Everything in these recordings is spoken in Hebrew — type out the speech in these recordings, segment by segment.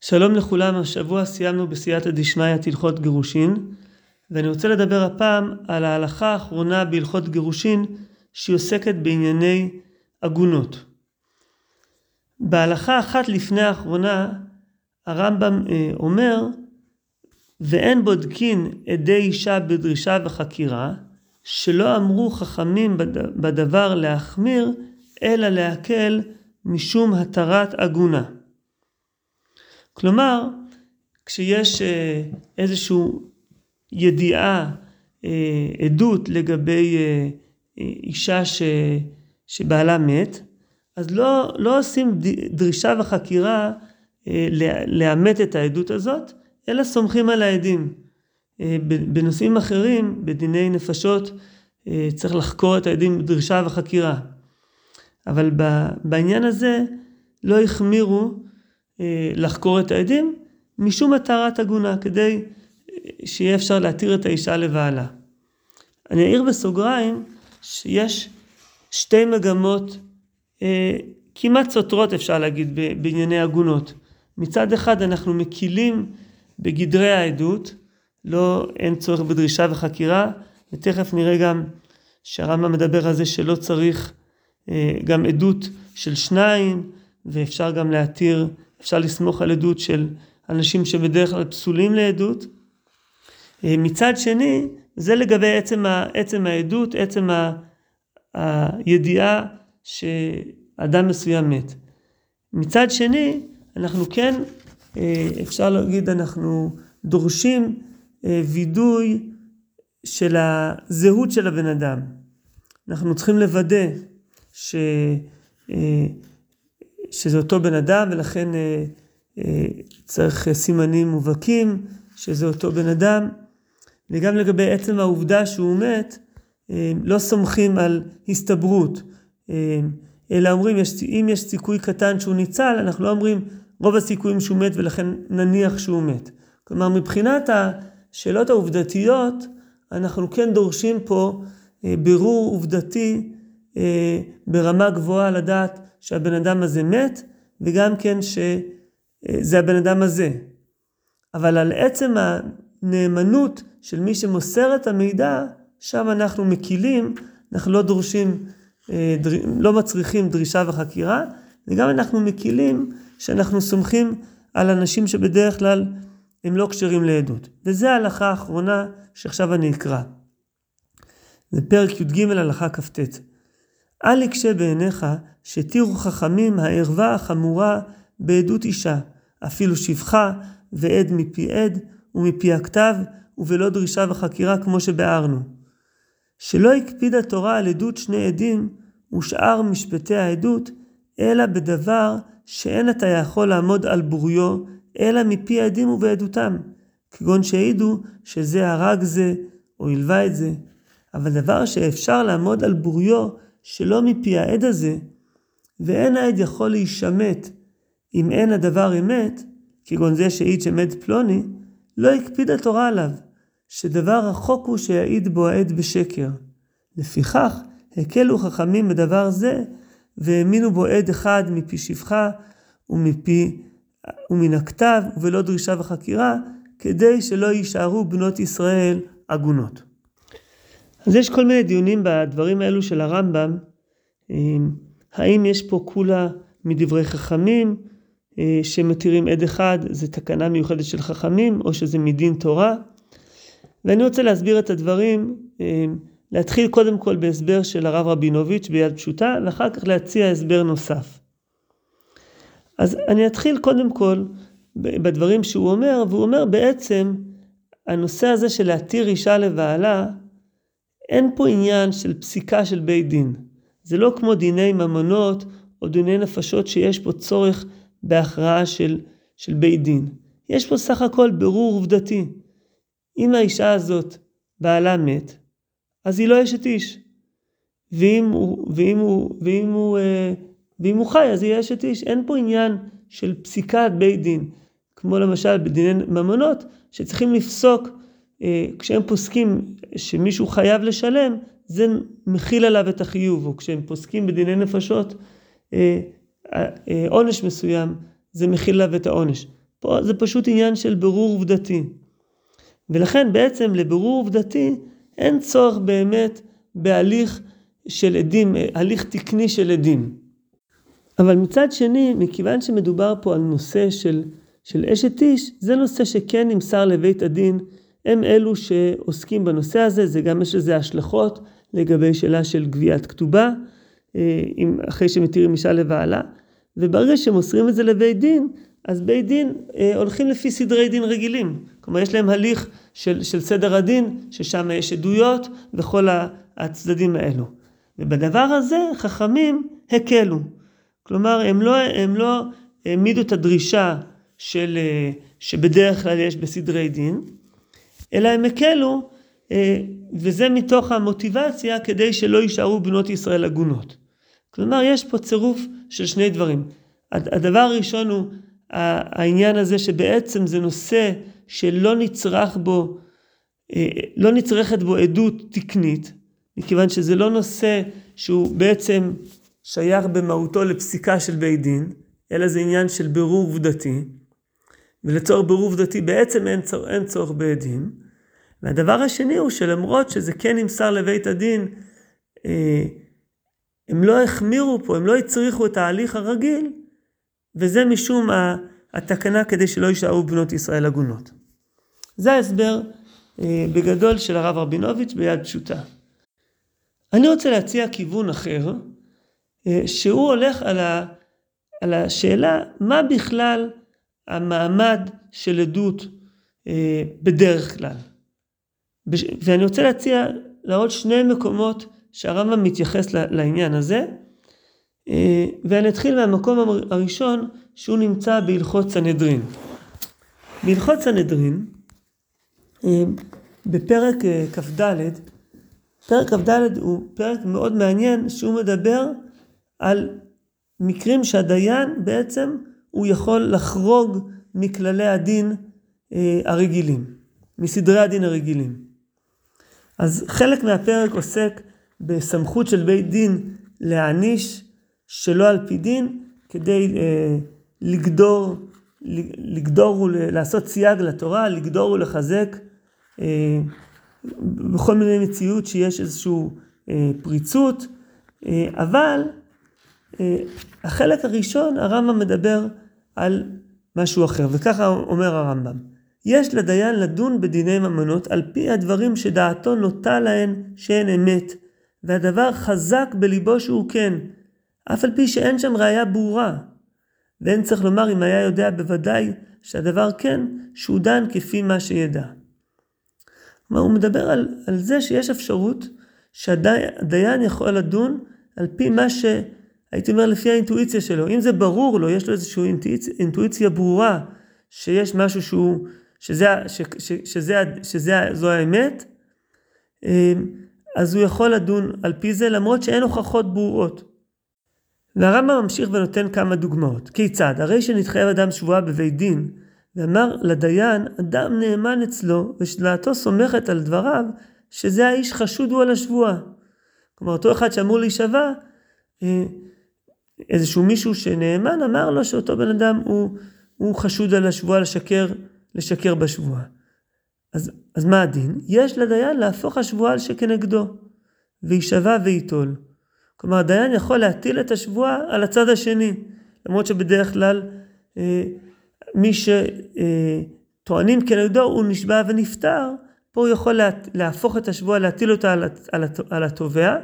שלום לכולם, השבוע סיימנו בסייעתא דשמיא הלכות גירושין, ואני רוצה לדבר הפעם על ההלכה האחרונה בהלכות גירושין, שהיא עוסקת בענייני עגונות. בהלכה אחת לפני האחרונה, הרמב"ם אה, אומר, ואין בודקין עדי אישה בדרישה וחקירה, שלא אמרו חכמים בדבר להחמיר, אלא להקל משום התרת עגונה. כלומר, כשיש אה, איזושהי ידיעה, אה, עדות לגבי אה, אישה ש, שבעלה מת, אז לא, לא עושים דרישה וחקירה לאמת את העדות הזאת, אלא סומכים על העדים. בנושאים אחרים, בדיני נפשות, צריך לחקור את העדים בדרישה וחקירה. אבל בעניין הזה לא החמירו לחקור את העדים משום התרת עגונה, כדי אה, שיהיה אפשר להתיר את האישה לבעלה. אני אעיר בסוגריים שיש שתי מגמות אה, כמעט סותרות אפשר להגיד בענייני עגונות. מצד אחד אנחנו מקילים בגדרי העדות, לא, אין צורך בדרישה וחקירה, ותכף נראה גם שהרמב"ם מדבר על זה שלא צריך אה, גם עדות של שניים, ואפשר גם להתיר אפשר לסמוך על עדות של אנשים שבדרך כלל פסולים לעדות. אה, מצד שני, זה לגבי עצם, ה, עצם העדות, עצם ה, הידיעה שאדם מסוים מת. מצד שני, אנחנו כן, אה, אפשר להגיד, אנחנו דורשים אה, וידוי של הזהות של הבן אדם. אנחנו צריכים לוודא ש... שזה אותו בן אדם ולכן אה, אה, צריך סימנים מובהקים שזה אותו בן אדם. וגם לגבי עצם העובדה שהוא מת, אה, לא סומכים על הסתברות, אה, אלא אומרים יש, אם יש סיכוי קטן שהוא ניצל, אנחנו לא אומרים רוב הסיכויים שהוא מת ולכן נניח שהוא מת. כלומר מבחינת השאלות העובדתיות, אנחנו כן דורשים פה אה, בירור עובדתי אה, ברמה גבוהה לדעת שהבן אדם הזה מת, וגם כן שזה הבן אדם הזה. אבל על עצם הנאמנות של מי שמוסר את המידע, שם אנחנו מקילים, אנחנו לא דורשים, אה, לא מצריכים דרישה וחקירה, וגם אנחנו מקילים שאנחנו סומכים על אנשים שבדרך כלל הם לא כשרים לעדות. וזו ההלכה האחרונה שעכשיו אני אקרא. זה פרק י"ג הלכה כ"ט. אל יקשה בעיניך שתירו חכמים הערווה החמורה בעדות אישה, אפילו שפחה ועד מפי עד ומפי הכתב ובלא דרישה וחקירה כמו שביארנו. שלא הקפיד התורה על עדות שני עדים ושאר משפטי העדות, אלא בדבר שאין אתה יכול לעמוד על בוריו, אלא מפי העדים ובעדותם, כגון שהעידו שזה הרג זה או הלווה את זה. אבל דבר שאפשר לעמוד על בוריו שלא מפי העד הזה, ואין העד יכול להישמט אם אין הדבר אמת, כגון זה שהעיד שמת פלוני, לא הקפיד התורה עליו, שדבר רחוק הוא שיעיד בו העד בשקר. לפיכך, הקלו חכמים בדבר זה, והאמינו בו עד אחד מפי שפחה ומפי, ומן הכתב, ולא דרישה וחקירה, כדי שלא יישארו בנות ישראל עגונות. אז יש כל מיני דיונים בדברים האלו של הרמב"ם, האם יש פה כולה מדברי חכמים אה, שמתירים עד אחד, זה תקנה מיוחדת של חכמים, או שזה מדין תורה. ואני רוצה להסביר את הדברים, אה, להתחיל קודם כל בהסבר של הרב רבינוביץ' ביד פשוטה, ואחר כך להציע הסבר נוסף. אז אני אתחיל קודם כל בדברים שהוא אומר, והוא אומר בעצם, הנושא הזה של להתיר אישה לבעלה, אין פה עניין של פסיקה של בית דין. זה לא כמו דיני ממונות או דיני נפשות שיש פה צורך בהכרעה של, של בית דין. יש פה סך הכל ברור עובדתי. אם האישה הזאת בעלה מת, אז היא לא אשת איש. ואם הוא, ואם הוא, ואם הוא, אה, ואם הוא חי, אז היא אשת איש. אין פה עניין של פסיקת בית דין, כמו למשל בדיני ממונות, שצריכים לפסוק, כשהם פוסקים שמישהו חייב לשלם, זה מכיל עליו את החיוב, או כשהם פוסקים בדיני נפשות, אה, אה, עונש מסוים, זה מכיל עליו את העונש. פה זה פשוט עניין של ברור עובדתי. ולכן בעצם לבירור עובדתי אין צורך באמת בהליך של עדים, הליך תקני של עדים. אבל מצד שני, מכיוון שמדובר פה על נושא של, של אשת איש, זה נושא שכן נמסר לבית הדין, הם אלו שעוסקים בנושא הזה, זה גם יש לזה השלכות לגבי שאלה של גביית כתובה, אה, אחרי שמתירים אישה לבעלה, וברגע שמוסרים את זה לבית דין, אז בית דין אה, הולכים לפי סדרי דין רגילים. כלומר, יש להם הליך של, של סדר הדין, ששם יש עדויות וכל הצדדים האלו. ובדבר הזה חכמים הקלו. כלומר, הם לא, הם לא העמידו את הדרישה של, אה, שבדרך כלל יש בסדרי דין, אלא הם הקלו, אה, וזה מתוך המוטיבציה כדי שלא יישארו בנות ישראל עגונות. כלומר, יש פה צירוף של שני דברים. הדבר הראשון הוא העניין הזה שבעצם זה נושא שלא נצרך בו, אה, לא נצרכת בו עדות תקנית, מכיוון שזה לא נושא שהוא בעצם שייך במהותו לפסיקה של בית דין, אלא זה עניין של בירור עובדתי, ולצורך בירור עובדתי בעצם אין, צור, אין צורך בעדים. והדבר השני הוא שלמרות שזה כן נמסר לבית הדין, אה, הם לא החמירו פה, הם לא הצריכו את ההליך הרגיל, וזה משום התקנה כדי שלא יישארו בנות ישראל עגונות. זה ההסבר אה, בגדול של הרב רבינוביץ' ביד פשוטה. אני רוצה להציע כיוון אחר, אה, שהוא הולך על, ה, על השאלה מה בכלל המעמד של עדות אה, בדרך כלל. ואני רוצה להציע לעוד שני מקומות שהרמב"ם מתייחס לעניין הזה, אה, ואני אתחיל מהמקום הראשון שהוא נמצא בהלכות סנהדרין. בהלכות סנהדרין, בפרק כ"ד, פרק כ"ד הוא פרק מאוד מעניין שהוא מדבר על מקרים שהדיין בעצם הוא יכול לחרוג מכללי הדין אה, הרגילים, מסדרי הדין הרגילים. אז חלק מהפרק עוסק בסמכות של בית דין להעניש שלא על פי דין כדי אה, לגדור, לגדור ולעשות סייג לתורה, לגדור ולחזק אה, בכל מיני מציאות שיש איזושהי אה, פריצות, אה, אבל אה, החלק הראשון, הרמב"ם מדבר על משהו אחר, וככה אומר הרמב"ם: יש לדיין לדון בדיני ממונות על פי הדברים שדעתו נוטה להן שהן אמת, והדבר חזק בליבו שהוא כן, אף על פי שאין שם ראייה ברורה. ואין צריך לומר אם היה יודע בוודאי שהדבר כן, שהוא דן כפי מה שידע. כלומר, הוא מדבר על, על זה שיש אפשרות שהדיין יכול לדון על פי מה שהייתי אומר לפי האינטואיציה שלו. אם זה ברור לו, יש לו איזושהי אינטואיציה, אינטואיציה ברורה שיש משהו שהוא, שזה, ש, ש, שזה, שזה, זו האמת, אמ, אז הוא יכול לדון על פי זה למרות שאין הוכחות ברורות. והרמב"ם ממשיך ונותן כמה דוגמאות. כיצד? הרי שנתחייב אדם שבועה בבית דין, ואמר לדיין, אדם נאמן אצלו, ושדעתו סומכת על דבריו, שזה האיש חשוד הוא על השבועה. כלומר, אותו אחד שאמור להישבע, אה, איזשהו מישהו שנאמן אמר לו שאותו בן אדם הוא, הוא חשוד על השבועה לשקר, לשקר בשבועה. אז, אז מה הדין? יש לדיין להפוך השבועה על שכנגדו, ויישבע וייטול. כלומר, הדיין יכול להטיל את השבועה על הצד השני, למרות שבדרך כלל אה, מי שטוענים כנגדו הוא נשבע ונפטר, פה הוא יכול להפוך את השבועה, להטיל אותה על התובע,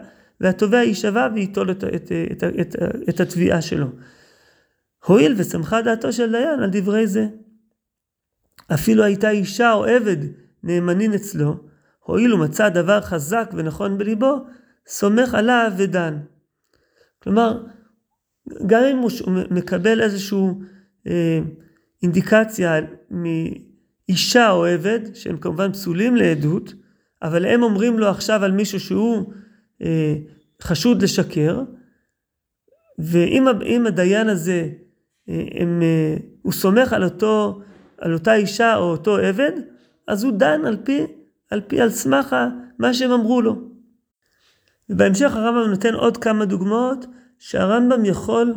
והתובע יישבע וייטול את, את, את, את, את התביעה שלו. הואיל ושמחה דעתו של דיין על דברי זה. אפילו הייתה אישה או עבד נאמנין אצלו, הואיל ומצא דבר חזק ונכון בליבו, סומך עליו ודן. כלומר, גם אם הוא מקבל איזשהו אה, אינדיקציה מאישה או עבד, שהם כמובן פסולים לעדות, אבל הם אומרים לו עכשיו על מישהו שהוא חשוד לשקר, ואם הדיין הזה, אה, הם, אה, הוא סומך על, אותו, על אותה אישה או אותו עבד, אז הוא דן על פי, על פי, על סמך מה שהם אמרו לו. ובהמשך הרמב"ם נותן עוד כמה דוגמאות שהרמב"ם יכול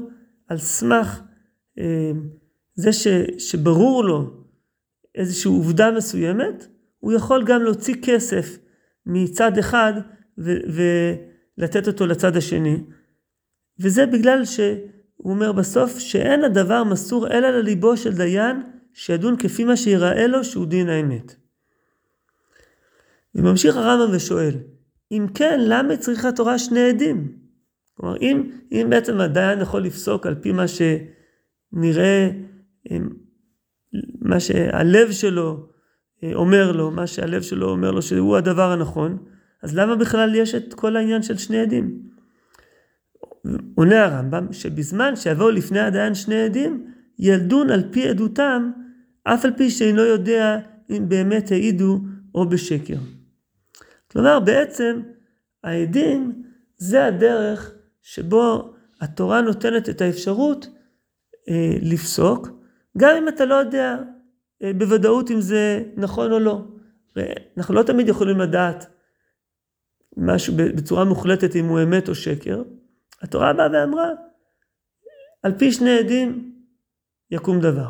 על סמך אה, זה ש, שברור לו איזושהי עובדה מסוימת, הוא יכול גם להוציא כסף מצד אחד ולתת אותו לצד השני. וזה בגלל שהוא אומר בסוף שאין הדבר מסור אלא לליבו של דיין שידון כפי מה שיראה לו שהוא דין האמת. וממשיך הרמב"ם ושואל, אם כן, למה צריכה תורה שני עדים? כלומר, אם, אם בעצם הדיין יכול לפסוק על פי מה שנראה, מה שהלב שלו אה, אומר לו, מה שהלב שלו אומר לו שהוא הדבר הנכון, אז למה בכלל יש את כל העניין של שני עדים? עונה הרמב"ם שבזמן שיבואו לפני הדיין שני עדים, ילדון על פי עדותם, אף על פי שאינו יודע אם באמת העידו או בשקר. כלומר, בעצם העדים זה הדרך שבו התורה נותנת את האפשרות אה, לפסוק, גם אם אתה לא יודע אה, בוודאות אם זה נכון או לא. אנחנו לא תמיד יכולים לדעת משהו בצורה מוחלטת אם הוא אמת או שקר. התורה באה ואמרה, על פי שני עדים יקום דבר.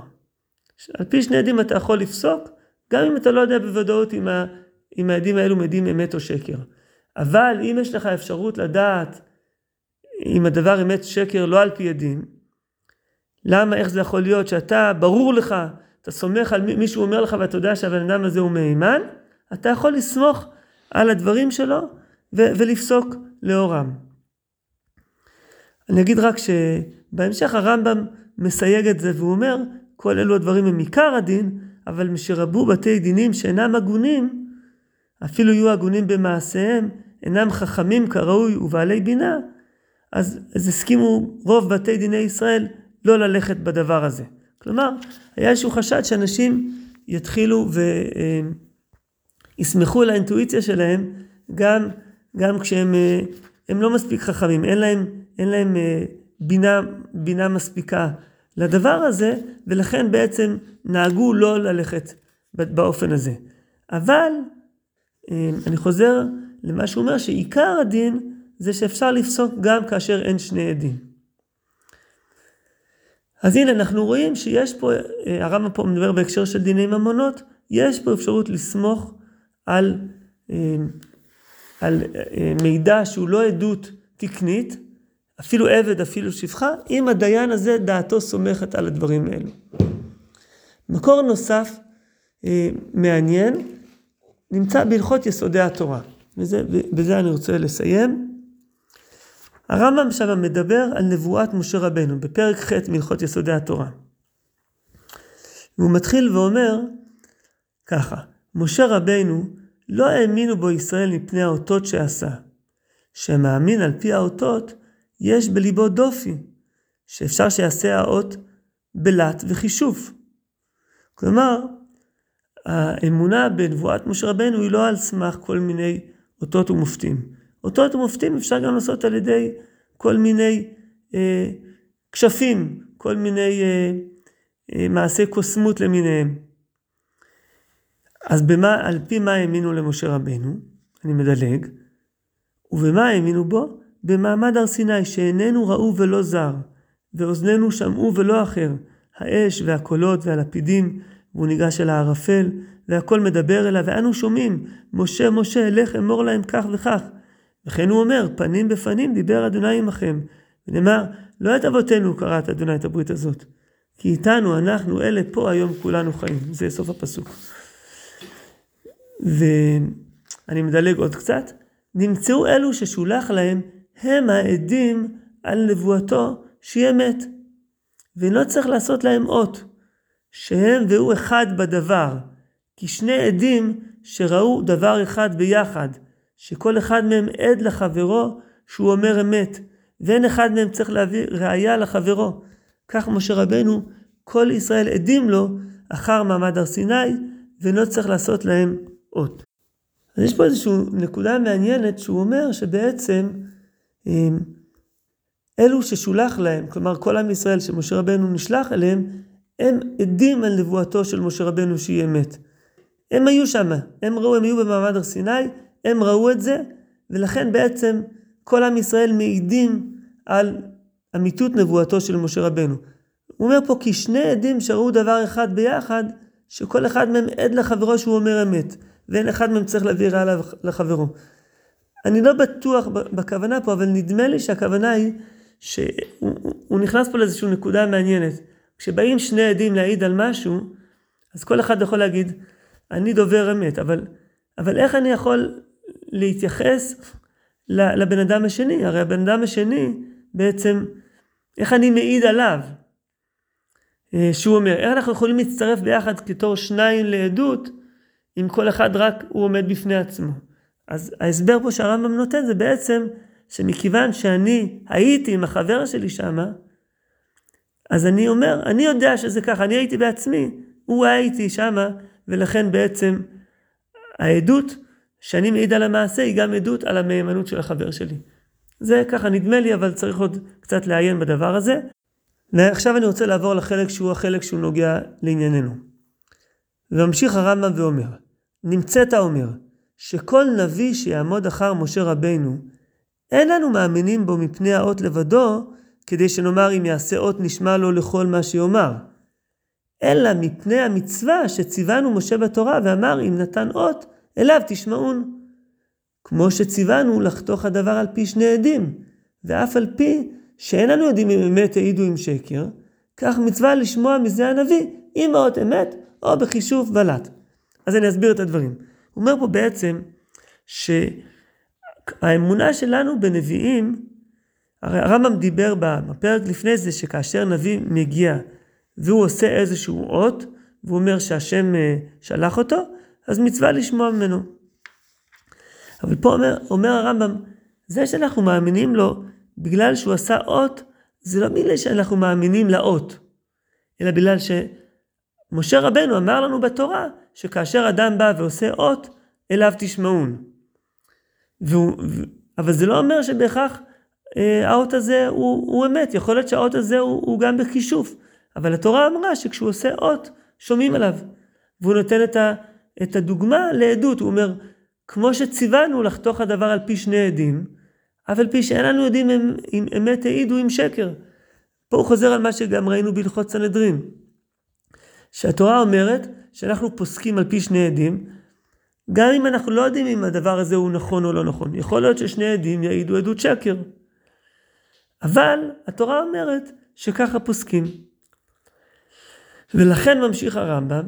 על פי שני עדים אתה יכול לפסוק, גם אם אתה לא יודע בוודאות אם, ה, אם העדים האלו מעידים אמת או שקר. אבל אם יש לך אפשרות לדעת אם הדבר אמת שקר לא על פי עדים, למה, איך זה יכול להיות שאתה, ברור לך, אתה סומך על מי שהוא אומר לך ואתה יודע שהבן אדם הזה הוא מהימן, אתה יכול לסמוך על הדברים שלו ו- ולפסוק לאורם. אני אגיד רק שבהמשך הרמב"ם מסייג את זה והוא אומר, כל אלו הדברים הם עיקר הדין, אבל משרבו בתי דינים שאינם הגונים, אפילו יהיו הגונים במעשיהם, אינם חכמים כראוי ובעלי בינה, אז, אז הסכימו רוב בתי דיני ישראל לא ללכת בדבר הזה. כלומר, היה איזשהו חשד שאנשים יתחילו ויסמכו על האינטואיציה שלהם גם, גם כשהם הם לא מספיק חכמים, אין להם, אין להם בינה, בינה מספיקה לדבר הזה, ולכן בעצם נהגו לא ללכת באופן הזה. אבל אני חוזר למה שהוא אומר, שעיקר הדין זה שאפשר לפסוק גם כאשר אין שני עדים. אז הנה אנחנו רואים שיש פה, אה, הרמב"ם פה מדבר בהקשר של דיני ממונות, יש פה אפשרות לסמוך על, אה, על אה, מידע שהוא לא עדות תקנית, אפילו עבד, אפילו שפחה, אם הדיין הזה דעתו סומכת על הדברים האלו. מקור נוסף מעניין נמצא בהלכות יסודי התורה, ובזה אני רוצה לסיים. הרמב"ם שם מדבר על נבואת משה רבנו, בפרק ח' מהלכות יסודי התורה. והוא מתחיל ואומר ככה, משה רבנו לא האמינו בו ישראל מפני האותות שעשה. שמאמין על פי האותות, יש בליבו דופי, שאפשר שיעשה האות בלט וחישוף. כלומר, האמונה בנבואת משה רבנו היא לא על סמך כל מיני אותות ומופתים, אותות ומופתים אפשר גם לעשות על ידי כל מיני אה, כשפים, כל מיני אה, אה, מעשי קוסמות למיניהם. אז במה, על פי מה האמינו למשה רבנו? אני מדלג. ובמה האמינו בו? במעמד הר סיני, שאיננו ראו ולא זר, ואוזנינו שמעו ולא אחר, האש והקולות והלפידים, והוא ניגש אל הערפל, והכל מדבר אליו, ואנו שומעים, משה, משה, לך אמור להם כך וכך. וכן הוא אומר, פנים בפנים דיבר אדוני עמכם. ונאמר, לא את אבותינו קראת אדוני את הברית הזאת, כי איתנו אנחנו אלה פה היום כולנו חיים. זה סוף הפסוק. ואני מדלג עוד קצת. נמצאו אלו ששולח להם, הם העדים על נבואתו שהיא אמת. ולא צריך לעשות להם אות, שהם והוא אחד בדבר, כי שני עדים שראו דבר אחד ביחד, שכל אחד מהם עד לחברו שהוא אומר אמת, ואין אחד מהם צריך להביא ראייה לחברו. כך משה רבנו, כל ישראל עדים לו אחר מעמד הר סיני, ולא צריך לעשות להם אות. אז יש פה איזושהי נקודה מעניינת שהוא אומר שבעצם אמ, אלו ששולח להם, כלומר כל עם ישראל שמשה רבנו נשלח אליהם, הם עדים על נבואתו של משה רבנו שהיא אמת. הם היו שם, הם ראו, הם היו במעמד הר סיני, הם ראו את זה, ולכן בעצם כל עם ישראל מעידים על אמיתות נבואתו של משה רבנו. הוא אומר פה כי שני עדים שראו דבר אחד ביחד, שכל אחד מהם עד לחברו שהוא אומר אמת, ואין אחד מהם צריך להביא רעה לחברו. אני לא בטוח בכוונה פה, אבל נדמה לי שהכוונה היא שהוא נכנס פה לאיזושהי נקודה מעניינת. כשבאים שני עדים להעיד על משהו, אז כל אחד יכול להגיד, אני דובר אמת, אבל, אבל איך אני יכול להתייחס לבן אדם השני? הרי הבן אדם השני בעצם, איך אני מעיד עליו? אה, שהוא אומר, איך אנחנו יכולים להצטרף ביחד כתור שניים לעדות, אם כל אחד רק הוא עומד בפני עצמו. אז ההסבר פה שהרמב"ם נותן זה בעצם שמכיוון שאני הייתי עם החבר שלי שמה, אז אני אומר, אני יודע שזה ככה, אני הייתי בעצמי, הוא היה איתי שמה, ולכן בעצם העדות שאני מעיד על המעשה היא גם עדות על המהימנות של החבר שלי. זה ככה נדמה לי, אבל צריך עוד קצת לעיין בדבר הזה. ועכשיו אני רוצה לעבור לחלק שהוא החלק שהוא נוגע לענייננו. וממשיך הרמב"ם ואומר, נמצאת אומר, שכל נביא שיעמוד אחר משה רבינו, אין אנו מאמינים בו מפני האות לבדו, כדי שנאמר אם יעשה אות נשמע לו לכל מה שיאמר. אלא מפני המצווה שציוונו משה בתורה ואמר אם נתן אות, אליו תשמעון. כמו שציוונו לחתוך הדבר על פי שני עדים, ואף על פי שאין לנו יודעים אם אמת העידו עם שקר, כך מצווה לשמוע מזה הנביא, אם באות אמת או בחישוף בלט. אז אני אסביר את הדברים. הוא אומר פה בעצם שהאמונה שלנו בנביאים, הרי הרמב"ם דיבר בפרק לפני זה שכאשר נביא מגיע והוא עושה איזשהו אות, והוא אומר שהשם אה, שלח אותו, אז מצווה לשמוע ממנו. אבל פה אומר, אומר הרמב"ם, זה שאנחנו מאמינים לו בגלל שהוא עשה אות, זה לא בגלל שאנחנו מאמינים לאות, אלא בגלל שמשה רבנו אמר לנו בתורה, שכאשר אדם בא ועושה אות, אליו תשמעון. והוא, אבל זה לא אומר שבהכרח אה, האות הזה הוא, הוא אמת, יכול להיות שהאות הזה הוא, הוא גם בכישוף, אבל התורה אמרה שכשהוא עושה אות, שומעים עליו. והוא נותן את, ה, את הדוגמה לעדות, הוא אומר, כמו שציוונו לחתוך הדבר על פי שני עדים, אף על פי שאין לנו אם, אם אמת העידו עם שקר. פה הוא חוזר על מה שגם ראינו בהלכות סנהדרין. שהתורה אומרת שאנחנו פוסקים על פי שני עדים, גם אם אנחנו לא יודעים אם הדבר הזה הוא נכון או לא נכון. יכול להיות ששני עדים יעידו עדות שקר. אבל התורה אומרת שככה פוסקים. ולכן ממשיך הרמב"ם,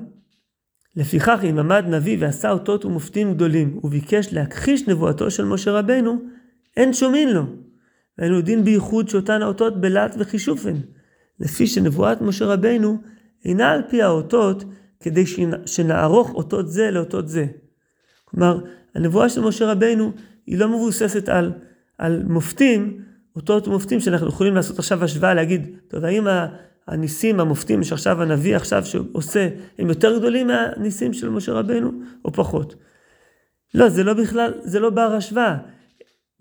לפיכך אם עמד נביא ועשה אותות ומופתים גדולים, וביקש להכחיש נבואתו של משה רבנו, אין שומעים לו. והיינו יודעים בייחוד שאותן האותות בלהט וחישופן, לפי שנבואת משה רבנו אינה על פי האותות, כדי שנערוך אותות זה לאותות זה. כלומר, הנבואה של משה רבנו היא לא מבוססת על, על מופתים, אותות ומופתים שאנחנו יכולים לעשות עכשיו השוואה, להגיד, טוב, האם הניסים, המופתים שעכשיו הנביא עכשיו שעושה, הם יותר גדולים מהניסים של משה רבנו, או פחות? לא, זה לא בכלל, זה לא בר השוואה.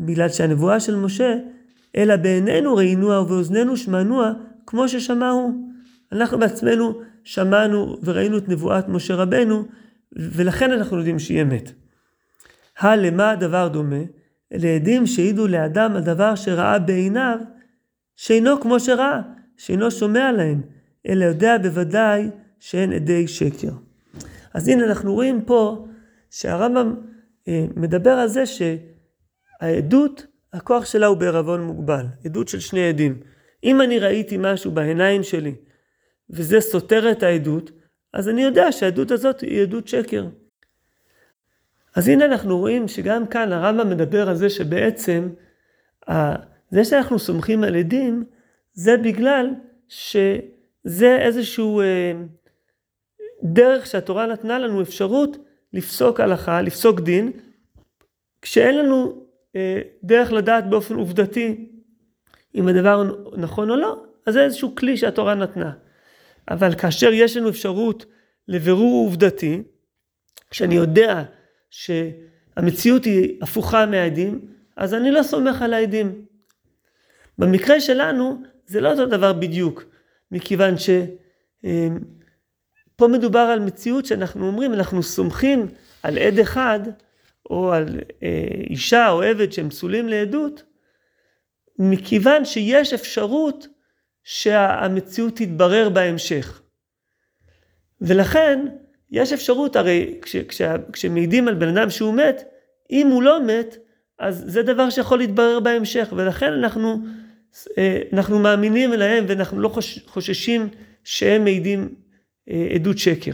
בגלל שהנבואה של משה, אלא בעינינו ראינוה ובאוזנינו שמענוה, כמו ששמעו. אנחנו בעצמנו שמענו וראינו את נבואת משה רבנו, ולכן אנחנו יודעים שהיא אמת. הלמה הדבר דומה? אלה עדים שהעידו לאדם על דבר שראה בעיניו, שאינו כמו שראה, שאינו שומע להם, אלא יודע בוודאי שאין עדי שקר. אז הנה אנחנו רואים פה שהרמב"ם אה, מדבר על זה שהעדות, הכוח שלה הוא בערבון מוגבל, עדות של שני עדים. אם אני ראיתי משהו בעיניים שלי וזה סותר את העדות, אז אני יודע שהעדות הזאת היא עדות שקר. אז הנה אנחנו רואים שגם כאן הרמב"ם מדבר על זה שבעצם זה שאנחנו סומכים על עדים, זה בגלל שזה איזשהו אה, דרך שהתורה נתנה לנו אפשרות לפסוק הלכה, לפסוק דין, כשאין לנו אה, דרך לדעת באופן עובדתי אם הדבר נכון או לא, אז זה איזשהו כלי שהתורה נתנה. אבל כאשר יש לנו אפשרות לבירור עובדתי, כשאני יודע שהמציאות היא הפוכה מהעדים, אז אני לא סומך על העדים. במקרה שלנו זה לא אותו דבר בדיוק, מכיוון שפה אמ, מדובר על מציאות שאנחנו אומרים, אנחנו סומכים על עד אחד, או על אה, אישה או עבד שהם פסולים לעדות, מכיוון שיש אפשרות שהמציאות תתברר בהמשך. ולכן יש אפשרות, הרי כש, כש, כשמעידים על בן אדם שהוא מת, אם הוא לא מת, אז זה דבר שיכול להתברר בהמשך, ולכן אנחנו, אה, אנחנו מאמינים להם ואנחנו לא חוששים שהם מעידים אה, עדות שקר.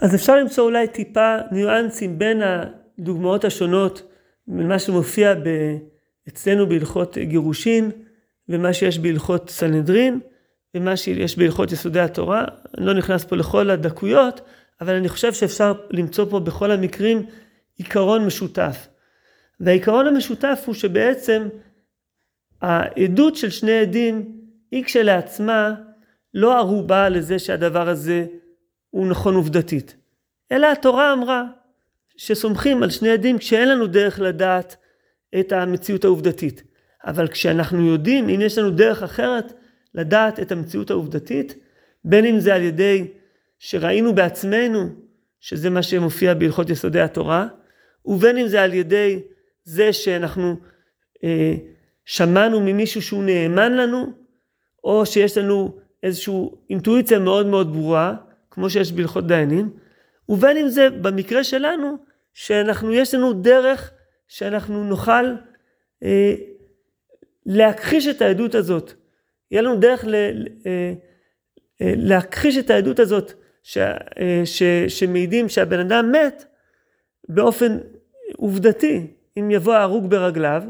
אז אפשר למצוא אולי טיפה ניואנסים בין הדוגמאות השונות, ממה שמופיע אצלנו בהלכות גירושין, ומה שיש בהלכות סנהדרין, ומה שיש בהלכות יסודי התורה. אני לא נכנס פה לכל הדקויות, אבל אני חושב שאפשר למצוא פה בכל המקרים עיקרון משותף. והעיקרון המשותף הוא שבעצם העדות של שני עדים היא כשלעצמה לא ערובה לזה שהדבר הזה הוא נכון עובדתית, אלא התורה אמרה שסומכים על שני עדים כשאין לנו דרך לדעת את המציאות העובדתית. אבל כשאנחנו יודעים, אם יש לנו דרך אחרת לדעת את המציאות העובדתית, בין אם זה על ידי שראינו בעצמנו, שזה מה שמופיע בהלכות יסודי התורה, ובין אם זה על ידי זה שאנחנו אה, שמענו ממישהו שהוא נאמן לנו, או שיש לנו איזושהי אינטואיציה מאוד מאוד ברורה, כמו שיש בהלכות דיינים, ובין אם זה במקרה שלנו, שאנחנו, יש לנו דרך שאנחנו נוכל אה, להכחיש את העדות הזאת. יהיה לנו דרך ל, אה, אה, להכחיש את העדות הזאת ש, אה, ש, שמעידים שהבן אדם מת באופן עובדתי, אם יבוא ההרוג ברגליו.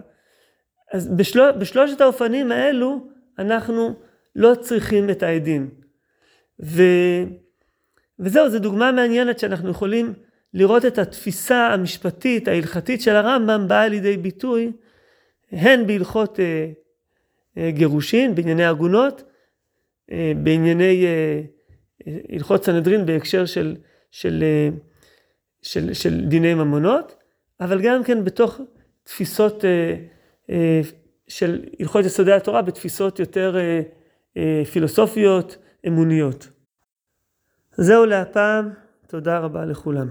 אז בשלוש, בשלושת האופנים האלו אנחנו לא צריכים את העדים. ו, וזהו, זו דוגמה מעניינת שאנחנו יכולים לראות את התפיסה המשפטית, ההלכתית של הרמב"ם באה לידי ביטוי הן בהלכות אה, אה, גירושין, בענייני עגונות, אה, בענייני הלכות סנהדרין בהקשר של, של, של, של דיני ממונות, אבל גם כן בתוך תפיסות של הלכות יסודי התורה, בתפיסות יותר פילוסופיות, אמוניות. זהו להפעם, תודה רבה לכולם.